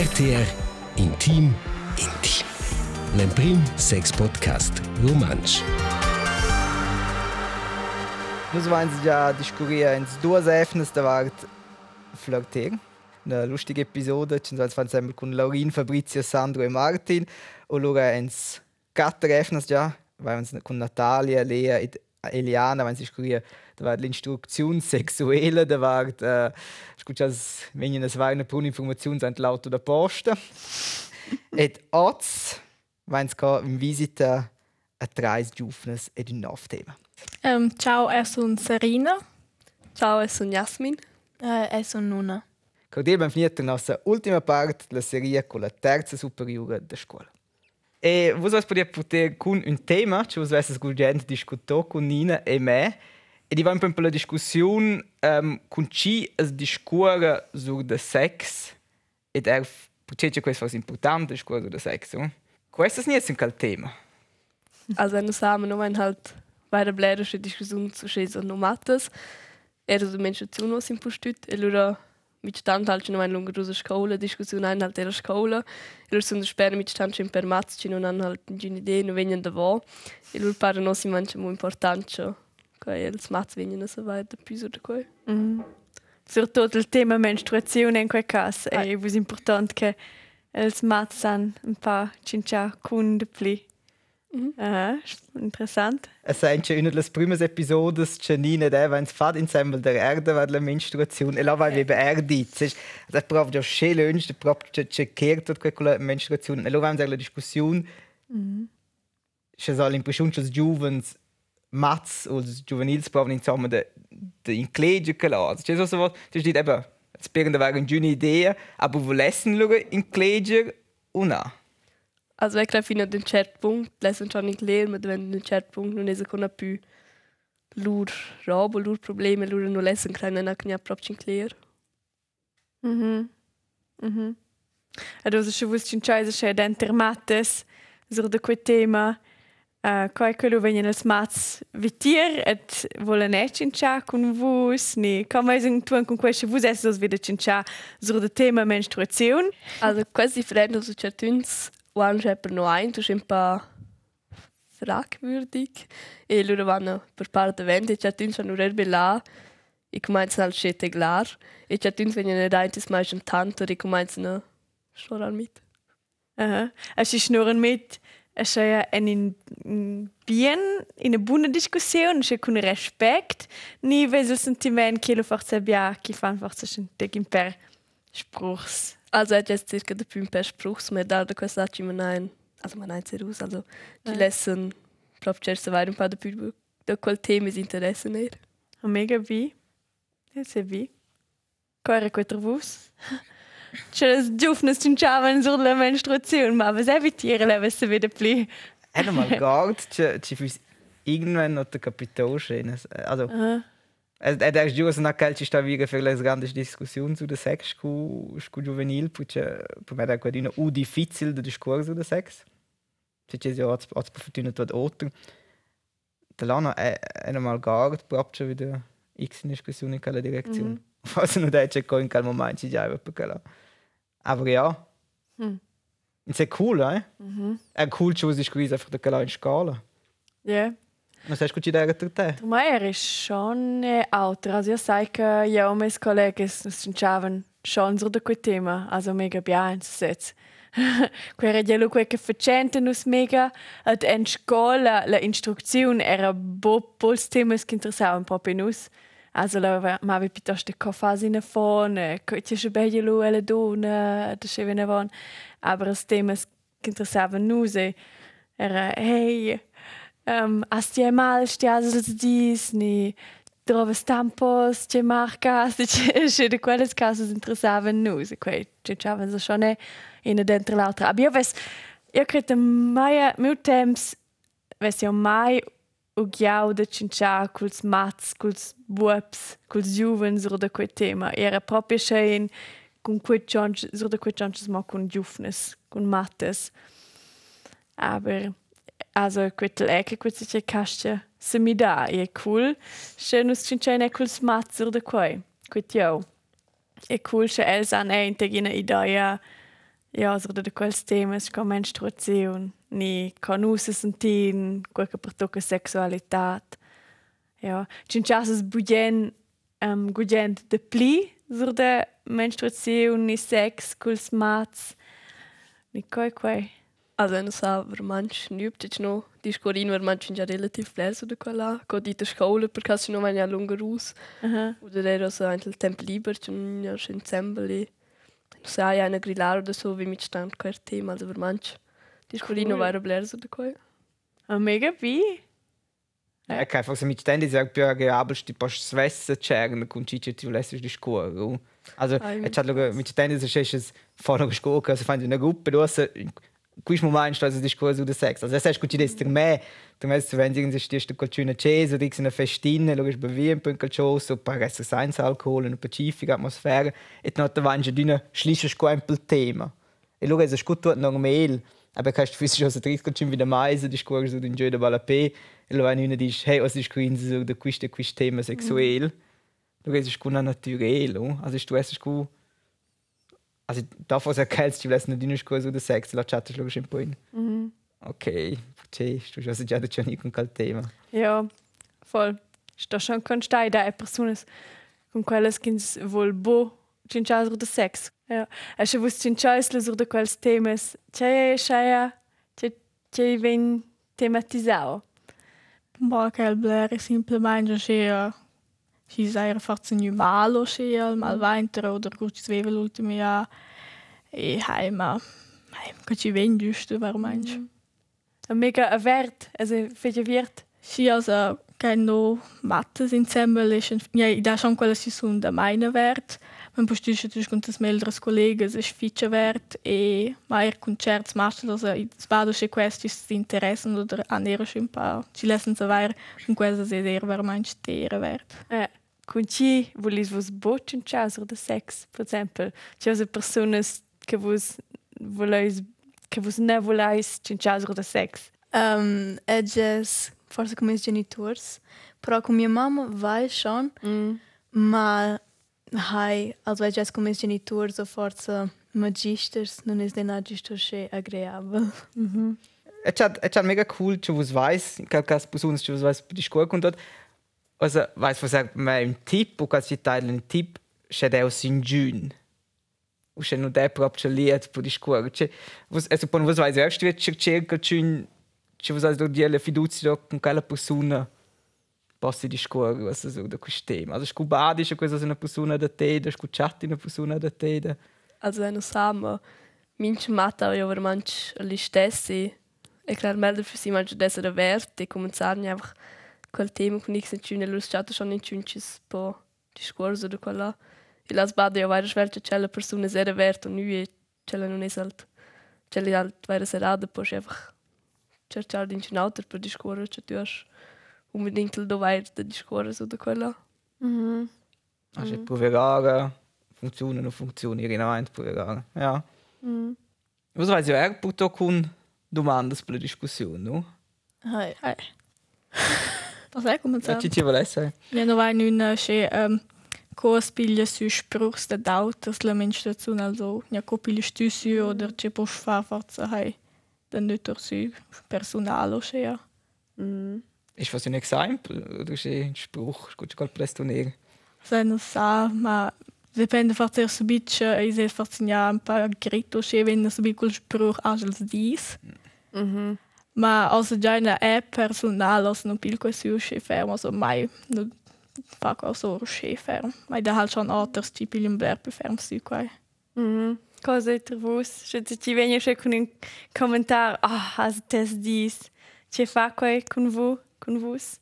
RTR Intim Intim. L'Emprim Sex Podcast Romansch. Nus vain già discuria ins duas efnes davart flirter. Una lustige episode, sono sempre con Laurin, Fabrizio, Sandro e Martin. O loro ins quattro efnes già, vai con Natalia, Lea e Eliana, wenn sie discuria da war l'instruzione sexuelle, da war äh, scuchas wenn es war eine pro information sind laut der posta. et oz, wenn es im visita a trais giufnes ed un nov tema. Um, ciao, sono Serena. Ciao, sono Jasmin. Uh, sono Nuna. Cordial benvenuti alla nostra ultima parte della serie con la terza superiore della scuola. E voi poter poter con un tema che voi avete sgurgente discusso con Nina e me. E di un po' la discussione um, con chi es discorre sul sex ed er potete questo è importante discorre sul sex. No? Questo non è un tema. Also sagen, nur ein halt bei der blärische Diskussion zu schätzen no matas, era do menstruazione was impostut e allora mit stand halt schon ein lunga rusa scola discussione ein halt era scola e allora sono spera mit schon per mazz ci non hanno halt une idea non vengono da. Vo e allora pare no si mangia molto importante che il mazz vengono so weiter più da qua mm. Surtout il tema menstruazione in quel caso è ah. importante che il mazz un po' cincia con Mhm. Aha, interessant. Es sind schon eine der primeras episodes che Nina da wenn es fad insieme der Erde war la menstruazione e vai okay. Erde. Also das braucht ja schön lunch, das braucht che che kehrt dort con la menstruazione. E vamos la discussione. Mhm. Che so l'impressione che giovens mats o juvenils brauchen insomma de de inclege che la. C'è so so, c'è dit eben, da war eine gute Idee, aber wo lassen lo inclege una. Also ich glaube, fino ad un certo punto, lesson schon nicht lernen, ma wenn un certo punto non es con più lur roba, lur problemi, lur non lesson klein non ha proprio clear. Mhm. Mhm. Also schon wusste ich scheiße schon denter mattes so da quel tema Uh, Coi quello vengono els mats vitir et vola ne cincia con vus ni come es tu con questo vus es dos wieder cincia so da tema menstruazione also quasi different so certuns Wann per no ein, tu un po' fragwürdig. E loro vanno per parte vende, e tutti sono rerbe là, e cominciano al scete glar, e tutti vengono daintis mais un tanto, e cominciano schnurren mit. Aha. Also sie schnurren mit, es ist ja ein bien, in einer buona discussione, c'è con rispetto, ni vedo il sentimento che lo forse abbia, che fa forse un per spruchs. Also hat jetzt circa der Püm per Spruchsmedal, da kannst du man ein, also man ein sehr aus, also die ja. Lesson, glaube ich, so weit ein paar der Püm, da quel Thema ist Interesse nicht. Mega wie? Ja, sehr wie. Quare quattro vus. C'è le giovani cinciavano sulla menstruazione, ma was evitare le avesse vede pli. È mal guard, ci fu irgendwann noch der Kapitolschein. Also, uh -huh. Ed è giusto una calci sta viga per le grandi discussioni su sex cu cu juvenil, perché per me è quella u difficile di discorso del sex. C'è c'è ja als als fortuna tot otter. Da lana è normal gar proprio wieder x discussioni in quella direzione. Mm. Forse non dai c'è in quel ci già per quella. Aber ja. Mm. È cool, eh? -hmm. È cool che si scrive einfach da quella in scala. Yeah. Hast du gedacht durch te? Der Meier ist schon älter. Also ich sage, ja, meine Kollegen sind schon so das Thema. Also mega bene jetzt. Quella di quello che facendo mega ad en scuola la instruzione era bo pols temas che interessavano proprio nus. Also la ma vi piuttosto che fasi in fon, che ci bello lo e le donne, da che ne von. Aber as temas che interessavano nus era hey um, as ti mal stias als dis ni troves tampos che marcas che de quelles casos interessaven nus e quei che chaven so schon in dentro l'altra aber io ves io credo mai meu temps ves io mai o ghiau de cincia culs mats culs buops culs juvens oder quei tema. Era proprio schein con quei chance oder quei chance ma con giufnes con mattes. Aber also quel ecke quel si cascia se mi dà e cool se nus cincene cul smatzer de quai. Quit io e cool se els an e integina idea Ja, also da quels temas come menstruazione, ni con usa sentin, qualche per tocca sexualitat. Ja, cin chasas budien um, gudient de pli sur de menstruazione, ni sex, culs mats, ni coi quei. Also non sa vermanch nübt ich no discorin vermanch già relativ fles da quella co di te scola perché se no vania lunga rus Aha. oder era so ein tempo liber schon ja schon zembeli sa ja eine grillar oder so wie mit stand quer Thema also vermanch discorin Cool. no war bler so da quei A mega bi. Ja, che forse mi stendi se più agreabile sti post svesse c'erano con cicci tu lessi di scuola. Also, Ai, e c'ha logo mi stendi se c'è fare una scuola, se fanno una gruppa, du hast quis moment sta di scuola su de sex. Also, sai scucci des der me, du weißt, wenn irgendwie stehst du colcuna cesa, di una festina, logisch bevien per calcio, so per essere senza alcol, una pacifica atmosfera, e non te vangi di una schliscia squempel tema. E logo è scuto normal. Aber kannst du physisch aus der Trickskotschin wieder meisen, die Schuhe so den Jö der Balapé, e lo wenn einer dice, hey, was ist quindi so da questo questo tema sexuell. Du gehst gut naturell, oh? Also du hast gut Also du lässt nicht die Schuhe so der Sex, la chatta logisch ein point. Mhm. Okay, verstehst du, also già da c'è nicht un tema. Ja, voll. Sto schon con stai da personas con quelles kins vol bo cinchas de sex. Ja. E se vos cinchas sur de quels temas, c'è c'è c'è c'è ven tematisao. Ma che il blare semplicemente sia si sei forse nu malo sia mal vainter oder gut zwevel ultime ja e heima. Che ci ven giusto per manch A mega avert, also fece viert. si also che no mattes insieme ist ja da schon quella si sun da meine wert. Man postisce tu con tas meldres collegas es ficha wert. E mai concerts master also spado che questi si interessano oder anere schon pa ci lassen so weiter con questa se der ver manch tere wert? Eh, con ci volis vos bo cinchas sur de sex, per exempel. C'è se personas che vos voleis che vos ne voleis cinchas sur de sex. Um, é jazz, força com meus genitores, però com minha mama vai schon, Mm. mas hai, also é jazz com meus genitores ou força magisters, não é de nada isto é agradável. Mhm. Es ist es ist mega cool, dass was weiß, ich glaube, dass besonders was weiß, die Schuhe kommt dort. Also, weiß was sagt man im Tipp, und ganz die Teile im Tipp, c'è der aus in June. Und c'è der proprio lied per die Schuhe. Also, poi was weiß, erst wird c'è cerca c'è c'è was also die fiducia con quella persona passi di scuola, was so da questo tema. Also, scubadi c'è questa una persona da te, da scucciati una persona da te. Da. also non sa ma minch mata ja vermanch li stessi e klar melder für sie manch dessa da wert e cominciarne einfach quel tema con nix in cune lus chatta schon in cuncis po discorso da quella e las bad ja weiter schwelt cella persona sehr wert und nu cella non es halt cella halt weiter serada po einfach cercar din cin auter per discorre che tu hast unbedingt do weiter da discorre so da quella Mhm. Also, mm. provare, funziona, non funziona, irrineramente provare. Ja. Mhm. Was weiß ich, er portò con domande per la discussione, no? Hai. Hey. Was è come Ja, ci ci vuole essere. Ja, cos piglia su spruchs da dautas la menstruazione also ja co piglia stüsi oder che pos fa forza hai den nötter su personalo che ja Mhm. Ist was ein Exempel oder ist ein Spruch? Gut, ich presto nere. se non sa ma dipende forza su bitch e se forza ja un pa grito che wenn su bit col spruch als dies Mhm. Ma also già una app personale also non pil quasi usci fermo so mai no fa cosa usci fermo ma da halt schon alters tipo in berp ferm su qua Mhm. Cosa è vos? Se ti ci viene c'è con un commentar, ah, has tes dis. C'è fa quai con vo, con vos?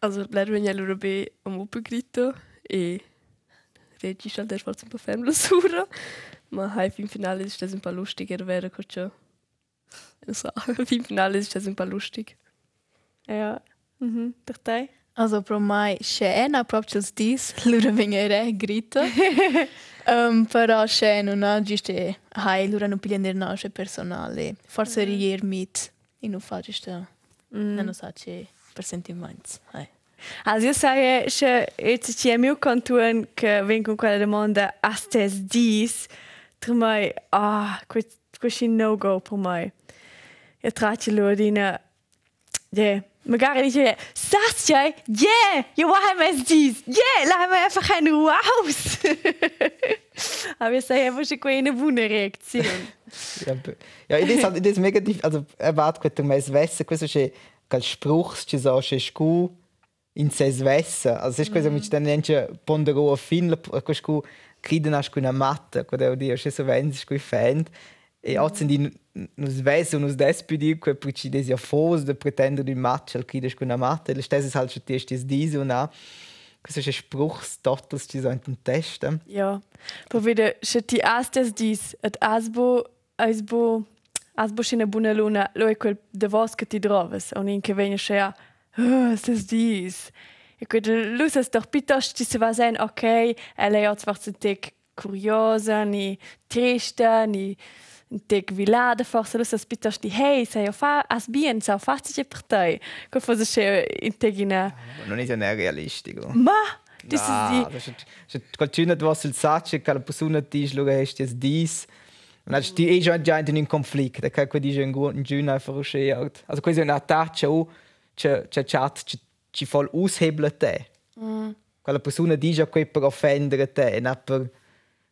Also wenn ja lura be am uppegrito e regi halt der forza un po' ferm la sura ma hai fin finale ist das ein paar lustig er wäre cocho so fin finale ist das ein paar lustig Ja. Mhm. Per te? Also pro mai scena proprio il dis, lura venire grita. um, però c'è non ha giusto hai lura non piglia nel nasce personale. Forse rier mit in un faccio sta. Non lo so c'è per sentimenti. Hai. Also io sai che jetzt ci è mio contuen che vengo con quella domanda, has tes dis? Trumai, ah, quit questo è un no-go per me. Io traccio loro in... Yeah. Magari dice, Sascha, yeah, io voglio es dies, yeah, lass mir einfach eine Ruhe aus. Aber ich sage einfach schon eine buona reazione. Ja, ja, ed è, ed è mega. Also, è vado che me svesse, questo c'è quel spruch, ci so, c'è scu in se svesse. Also, è questo mi ci neanche pondero a fin, questo criden a una matta, quando io c'è so venzi, scu fan. E oggi di nos svesse, nos despedi, que per ci desi a fos de pretendere di match, al criden scu una matta, e le stesse halt schon testi es diese und a. Questo c'è spruchs totals ci so in Testen. Ja, pa vede, še ti astes dis, et asbo, asbo, asbo še ne buona luna, lo è quel de vos che ti droves, un in che venne še a, oh, stes dis. E quel lus es doch piuttosto ci se va sen, ok, elle è zwar zu tek curiosa, ni triste, ni un tek vilada, forse lus es piuttosto di, hey, sei o fa, as bien, o facile per te. Quel fosse še in tegina, Ma non è ja ne realistico. ma, das die, das ist schon qualcuno che vuole il sacco che la persona ti che è es dis. Und die ist già in un conflitto, da che dice un un giun einfach uscert. Also questo è una taccia o che che chat ci fa aushebeln te. Quella persona dice che per offendere te, non per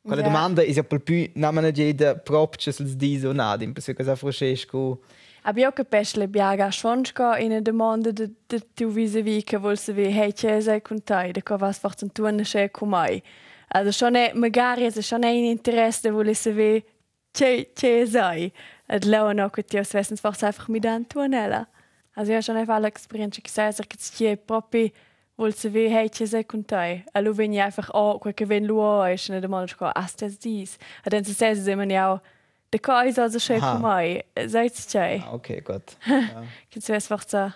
quella Ja. domanda è per più non me jede proprio se dis o nada, in perché cosa fruscesco. Aber io capisco le biaga schon sco in una domanda de, de tu vis-a-vis che vuol sapere hey c'è sei con te de co vas forza tu ne c'è con mai also schon è magari es schon è in interesse de vuole sapere c'è c'è sei et lo no che ti wissen forza einfach mit an tu nella also ja schon einfach l'esperienza che sai che c'è proprio vuol sapere hey c'è sei con te e lo veni einfach oh quel che ven luo e ne domanda sco astes dis e dann se sai se man ja de cosa also c'è Aha. con mai seid c'è Ah, okay, gut. Wäre es einfach so,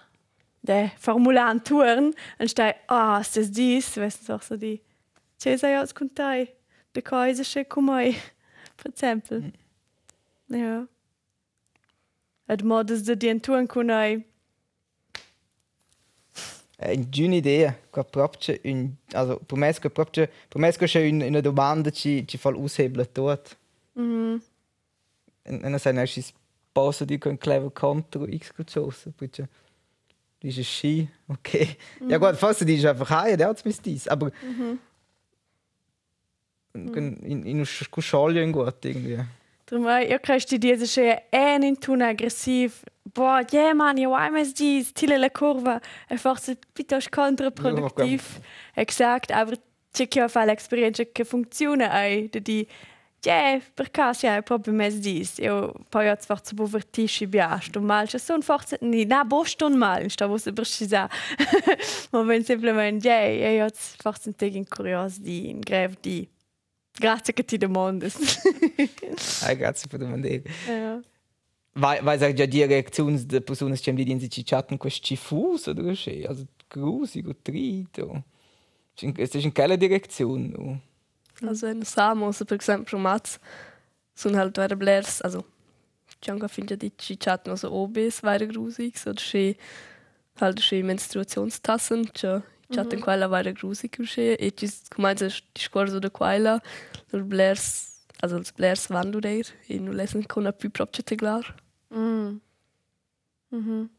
der Formular an Touren, und steht, ah, ist das dies? Weißt du, auch so die, c'è sei als contai, de cose c'è come, per esempio. Ja. Et modos de dien Touren con ei, È una idea, che proprio un also per me che proprio per me che c'è una domanda ci ci fa aushebeln tot. mhm. E non sai neanche posso dire un clever contro X geschossen, perché dice Ski, okay. Ja gut, forse dice einfach hey, der hat's mis dies, aber in in in in äh, c'è en in tun aggressiv, boah, yeah man, io hai mes dies, tille la curva, e forse piuttosto kontraproduktiv, exakt, aber c'è chi fa l'esperienza che funziona ai, de di, yeah, per caso ja, proprio mes dies, io poi ho forse po vertisci biasto, mal, son forse, ni, na, boston mal, sta vos precisa, ma wenn semplicemente, yeah, io ho forse un tegin curios di, in grev di, grazie che ti demandes. Hey, grazie per domandare. ja. Vai vai sag già die Reaktion der Personen che mi dicono ci chatten questi fus oder che, also grusig und trito. Es ist in quella direzione. no? Also in Samos, per esempio, Mats, sono halt vera blers, also Django finge di ci chatten also obes vera grusig, so che halt che Menstruationstassen, che chatten quella vera grusig che e ci comincia di scorso da quella, so blers, also els blers vanno der, non lesen a più proprio te klar. Mm. Mhm.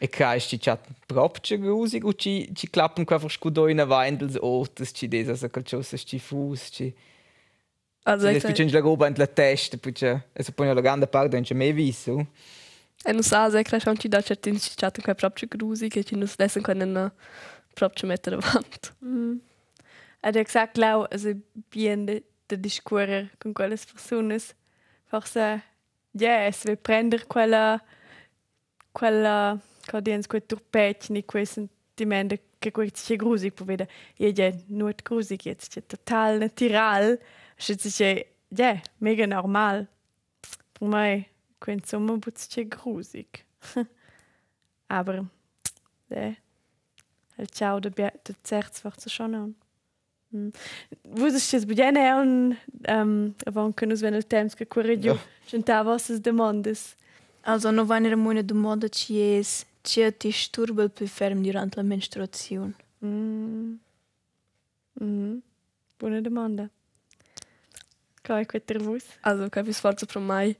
E ca ci chatten proprio grusig und ci ci klappen einfach scudo in Weindels Ortes ci des also calcios ci fus ci. Also ich des la roba in la testa, perché es poi la grande parte non c'è mai visto. E non sa se cresce anche da certi ci chatten quella proprio grusig e ci non lesen können proprio mettere davanti. Mhm. Ed exakt lau, also bien de, de discorrer con quelles personas, forse, ja, es will prender quella, quella, co diens, quel turpetni, quel sentimento che questo è grusig, per vedere, ja, ja, nur grusig jetzt, ja, total natural, ist ja, ja, mega normal. Per me, quel insomma, è grusig. Aber, el ciao de bia de certs forza schon an. Mm. Vus es ches bugene un um, avon che nus ven el temps che corregiu Ja. chenta vossas demandas. Also, noch eine Monat domanda ci es, ci disturba più ferm durante la menstruazione. Mm. Mm. Buona domanda. Kai quetter vus? Also, capi sforzo pro mai.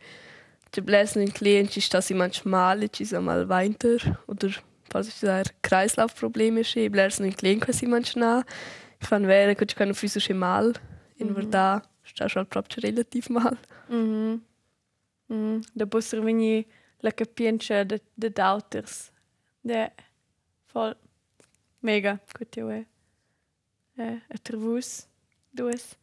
ci bläsen in Klient ci sta si manchmal ci sa mal weiter oder da Kreislaufprobleme sche bläsen in Klient quasi manchmal fan che ci kann fisisch mal in Mhm. verdad sta schon proprio relativ mal Mhm. Mhm. Da posso venire la capienza de, de d'auters. De voll mega gut ja. Eh, a trevus duas.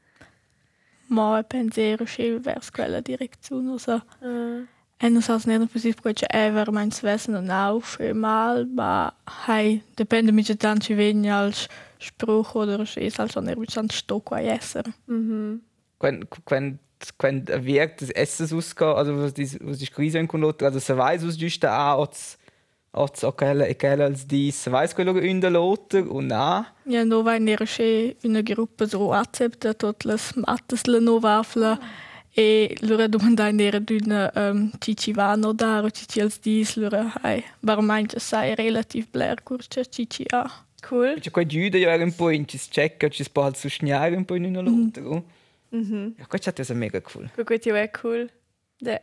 Ma pensiero scel verso quella direzione. Also, Uh, e non so se non così perché è veramente svessen und auch schon mal, ma hey, dipende mit dann ci vegni als Spruch oder es also nicht mit dann Stock a essere. mhm. Wenn, wenn, wenn wirkt das Essen ausgeht, also was die, was die Krise in also se weiß was just da als als okela ekela als die weiß quello in der Lotter und na Ja, no vai nera che una gruppa so accetta tutte le mattes le no wafla e lura domandai nera d'una um, cici vano dar o cici als dis lura hai veramente sai relativ bler curce cici a. Cool. c'è quei giude ja un po' in ci checka ci spalt su schniare un po' in una Lotter. oh. Mhm. Ja, questo è mega cool. Gut ja cool. De.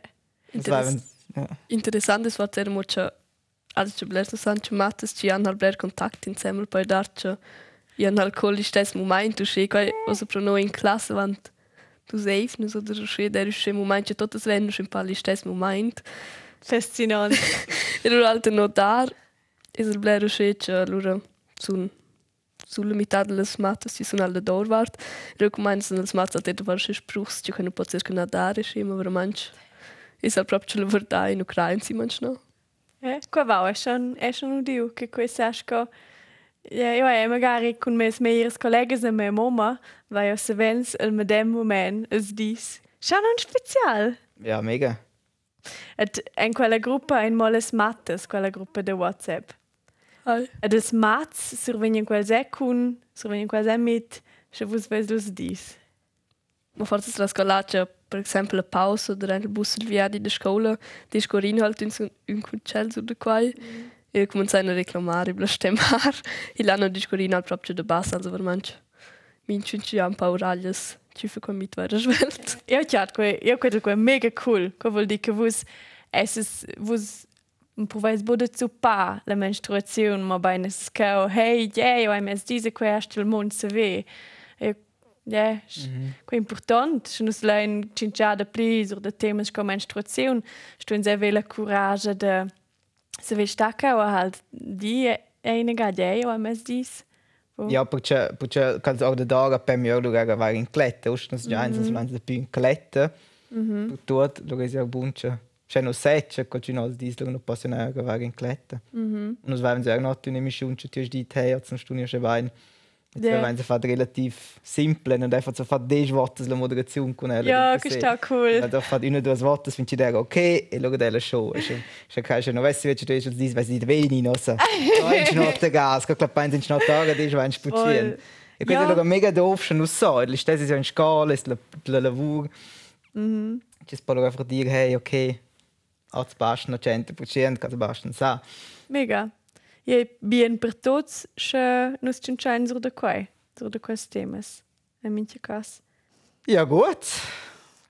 War, wenn, ja. interessant ist was er mucha also ci bläsen sanche mattes ci han bler kontakt insieme poi darche i han halt col stes moment tu sche quai also pro noi in classe vant du seifnest oder so schön, der ist schon im Moment, tot das wenn schon Fall ist das Moment. Faszinant. er war alter Notar, ist er bleibt schön, allora, so sulle metà delle matte si sono alle dorvart e come sono le matte te var si sprus che non posso che nadare sì ma veramente è sa proprio la verità in ucraina si manchno eh qua va è schon è schon udiu che questo asco Ja, io è magari con me meilleres collegas e mia mamma, vai io se vens al medem moment es dis. Schon un special. ja, mega. Et en quella gruppa in moles mattes, quella gruppa de WhatsApp. Hi. Ed els mats survenien quel secun, survenien quel se mit, se vos ves dus dis. Ma forse la scalaccia, per esempio la pausa oder ein Bus del via di scuola, di scorin halt in un concel sur de quai. E cominciano a reclamare bla stemmar. E l'hanno di scorin halt proprio de bassa, also veramente. Minci ci han pauraglias, ci fa con mit vera svelt. Io chat que, io credo que mega cool, che vuol dire che vos es vos provais bude zu pa la menstruazione, ma bei nes cao, hey, yeah, io hai mes diese quest il mond se ve. E ja, mm -hmm. important, se nus lein cinciada plis oder de temas co menstruazione, sto in sehr vela courage de se ve stacca o halt die eine gadei o mes dis. Ja, perché, perché kannst auch der Tag beim Jahr schauen, war in Klette, ostens già eins, so lange più in Klette. Mhm. Dort, lo che sia bunche. C'è no secce, che ci nos dis, non possono war in Klette. Mhm. Es waren sehr noch in mi schon schon die Tee, zum Stunde schon wein. Jetzt yeah. waren sie fast relativ simple und einfach so fast des Wortes la Moderation. Ja, che sta cool. Da fat una due volte finci der ok e lo della show. C'è c'è che c'è no vessi vece tu dis, vai di veni no sa. Vai in notte gas, che clap in notte tag, dis vai in spazien. E questo Ja. è lo mega doof schon so, le stesse so in scala, es la la lavur. Mhm. Ci sparo einfach dire hey, ok. Als basta 100%, che basta sa. Mega. Je bien per tots, che nus cinciain sur de quai, sur de quais temas. In minche cas. Ja gut.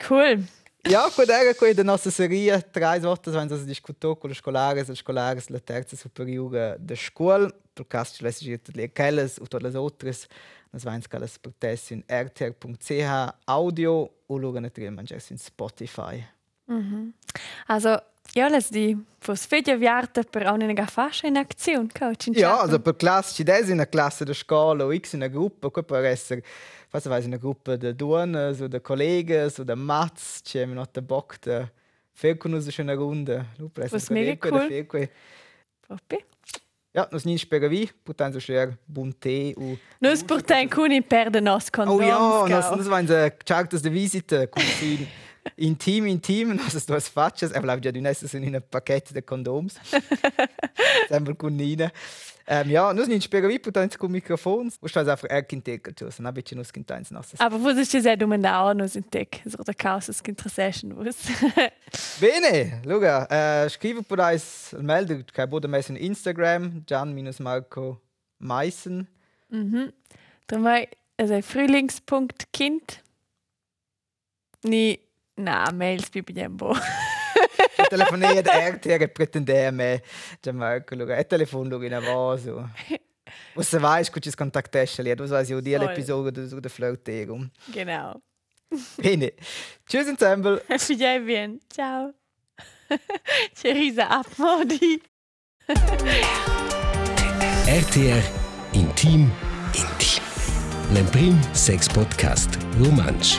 Cool. Ja, con era quella della nostra serie, tre volte abbiamo discusso con le scolari e scolari della terza superiore da scuola, per caso ci tutte le quelle o tutte le altre, nos vamos che le proteste in rtr.ch audio o luego naturalmente in Spotify. Also, ja, las di, fos fedja viarta per auch nega fascia in Aktion, kao cinciata. Ja, also per classe ci des in una classe da scuola o x in una gruppa, che può essere was weiß in einer Gruppe der Duane, so der Kollegen, so der Mats, ci haben noch den Bock, der Felkunus ist eine Runde. Was mega cool. Proppi. Ja, nos nicht spera vi, putain so schwer bunte u. Nus portain cuni perda nos Oh condoms, ja, nos kao. nos vain de chartas de visite, cusin intim intim, nos es dos fatches, er bleibt ja du nesses in ein Paket de Kondoms. Sembra con Nina. Ähm, ja, nos nicht spera vi, putain con Mikrofons. Und ich einfach er kintek tu, so na bitte nos kintains nasses. Aber vos ist ja domandau nus in tec, so der causas que interessation vos. Bene, Luga, äh, på deg melde, kan jeg både med sin Instagram, Jan-Marco Meissen. Dann war also Frühlingspunkt Kind. Ni, na, Mails bi biembo. telefonare da RTR e pretendere me. Già Marco, allora, e telefono in avaso. O se vai, contattare lì, das weiß ich auch die Episode so der Flirtierung. Genau. Bene. Tschüss ensemble. Figliai bien. Ciao. Cerisa Abmodi. RTR Intim Intim. L'Emprim Sex Podcast Romansch.